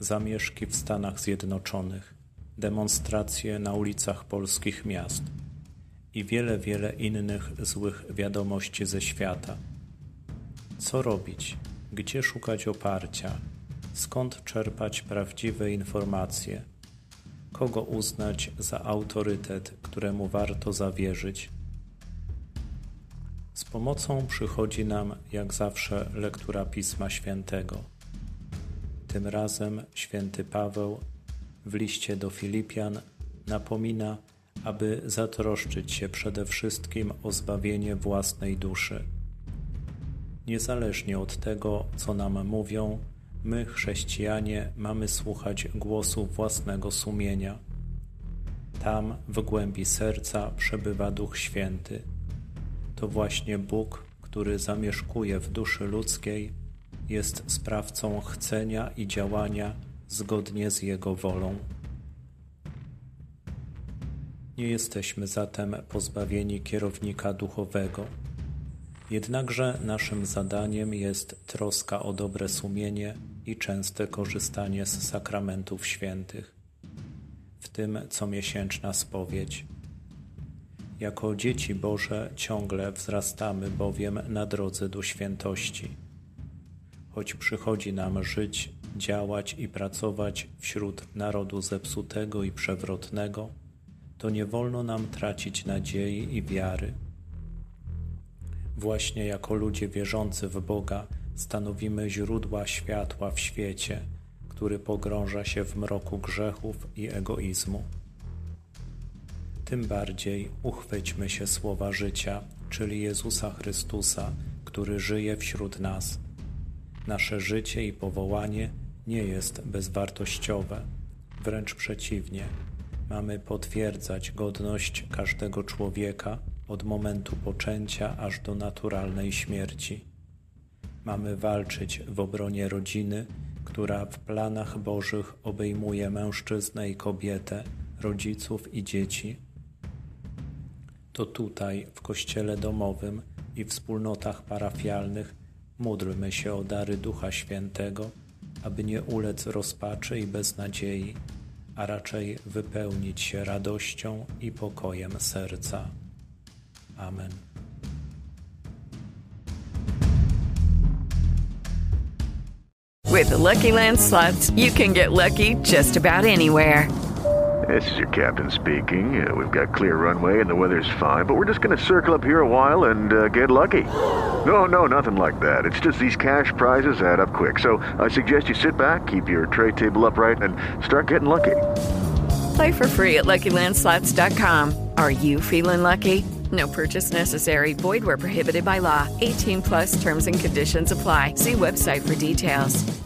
zamieszki w Stanach Zjednoczonych, demonstracje na ulicach polskich miast i wiele, wiele innych złych wiadomości ze świata. Co robić? Gdzie szukać oparcia? Skąd czerpać prawdziwe informacje? Kogo uznać za autorytet, któremu warto zawierzyć? Z pomocą przychodzi nam, jak zawsze, lektura Pisma Świętego. Tym razem święty Paweł w liście do Filipian napomina, aby zatroszczyć się przede wszystkim o zbawienie własnej duszy. Niezależnie od tego, co nam mówią, my, chrześcijanie, mamy słuchać głosu własnego sumienia. Tam, w głębi serca, przebywa Duch Święty. To właśnie Bóg, który zamieszkuje w duszy ludzkiej, jest sprawcą chcenia i działania zgodnie z Jego wolą. Nie jesteśmy zatem pozbawieni kierownika duchowego. Jednakże naszym zadaniem jest troska o dobre sumienie i częste korzystanie z sakramentów świętych, w tym comiesięczna spowiedź. Jako dzieci Boże ciągle wzrastamy bowiem na drodze do świętości. Choć przychodzi nam żyć, działać i pracować wśród narodu zepsutego i przewrotnego, to nie wolno nam tracić nadziei i wiary. Właśnie jako ludzie wierzący w Boga stanowimy źródła światła w świecie, który pogrąża się w mroku grzechów i egoizmu. Tym bardziej uchwyćmy się słowa życia, czyli Jezusa Chrystusa, który żyje wśród nas. Nasze życie i powołanie nie jest bezwartościowe, wręcz przeciwnie. Mamy potwierdzać godność każdego człowieka od momentu poczęcia aż do naturalnej śmierci. Mamy walczyć w obronie rodziny, która w planach Bożych obejmuje mężczyznę i kobietę, rodziców i dzieci. To tutaj, w kościele domowym i wspólnotach parafialnych, módlmy się o dary Ducha Świętego, aby nie ulec rozpaczy i beznadziei, a raczej wypełnić się radością i pokojem serca. Amen. With the Lucky Land slots, you can get lucky just about anywhere. This is your captain speaking. Uh, we've got clear runway and the weather's fine, but we're just going to circle up here a while and uh, get lucky. No, no, nothing like that. It's just these cash prizes add up quick. So I suggest you sit back, keep your tray table upright, and start getting lucky. Play for free at LuckyLandSlots.com. Are you feeling lucky? No purchase necessary. Void where prohibited by law. 18 plus terms and conditions apply. See website for details.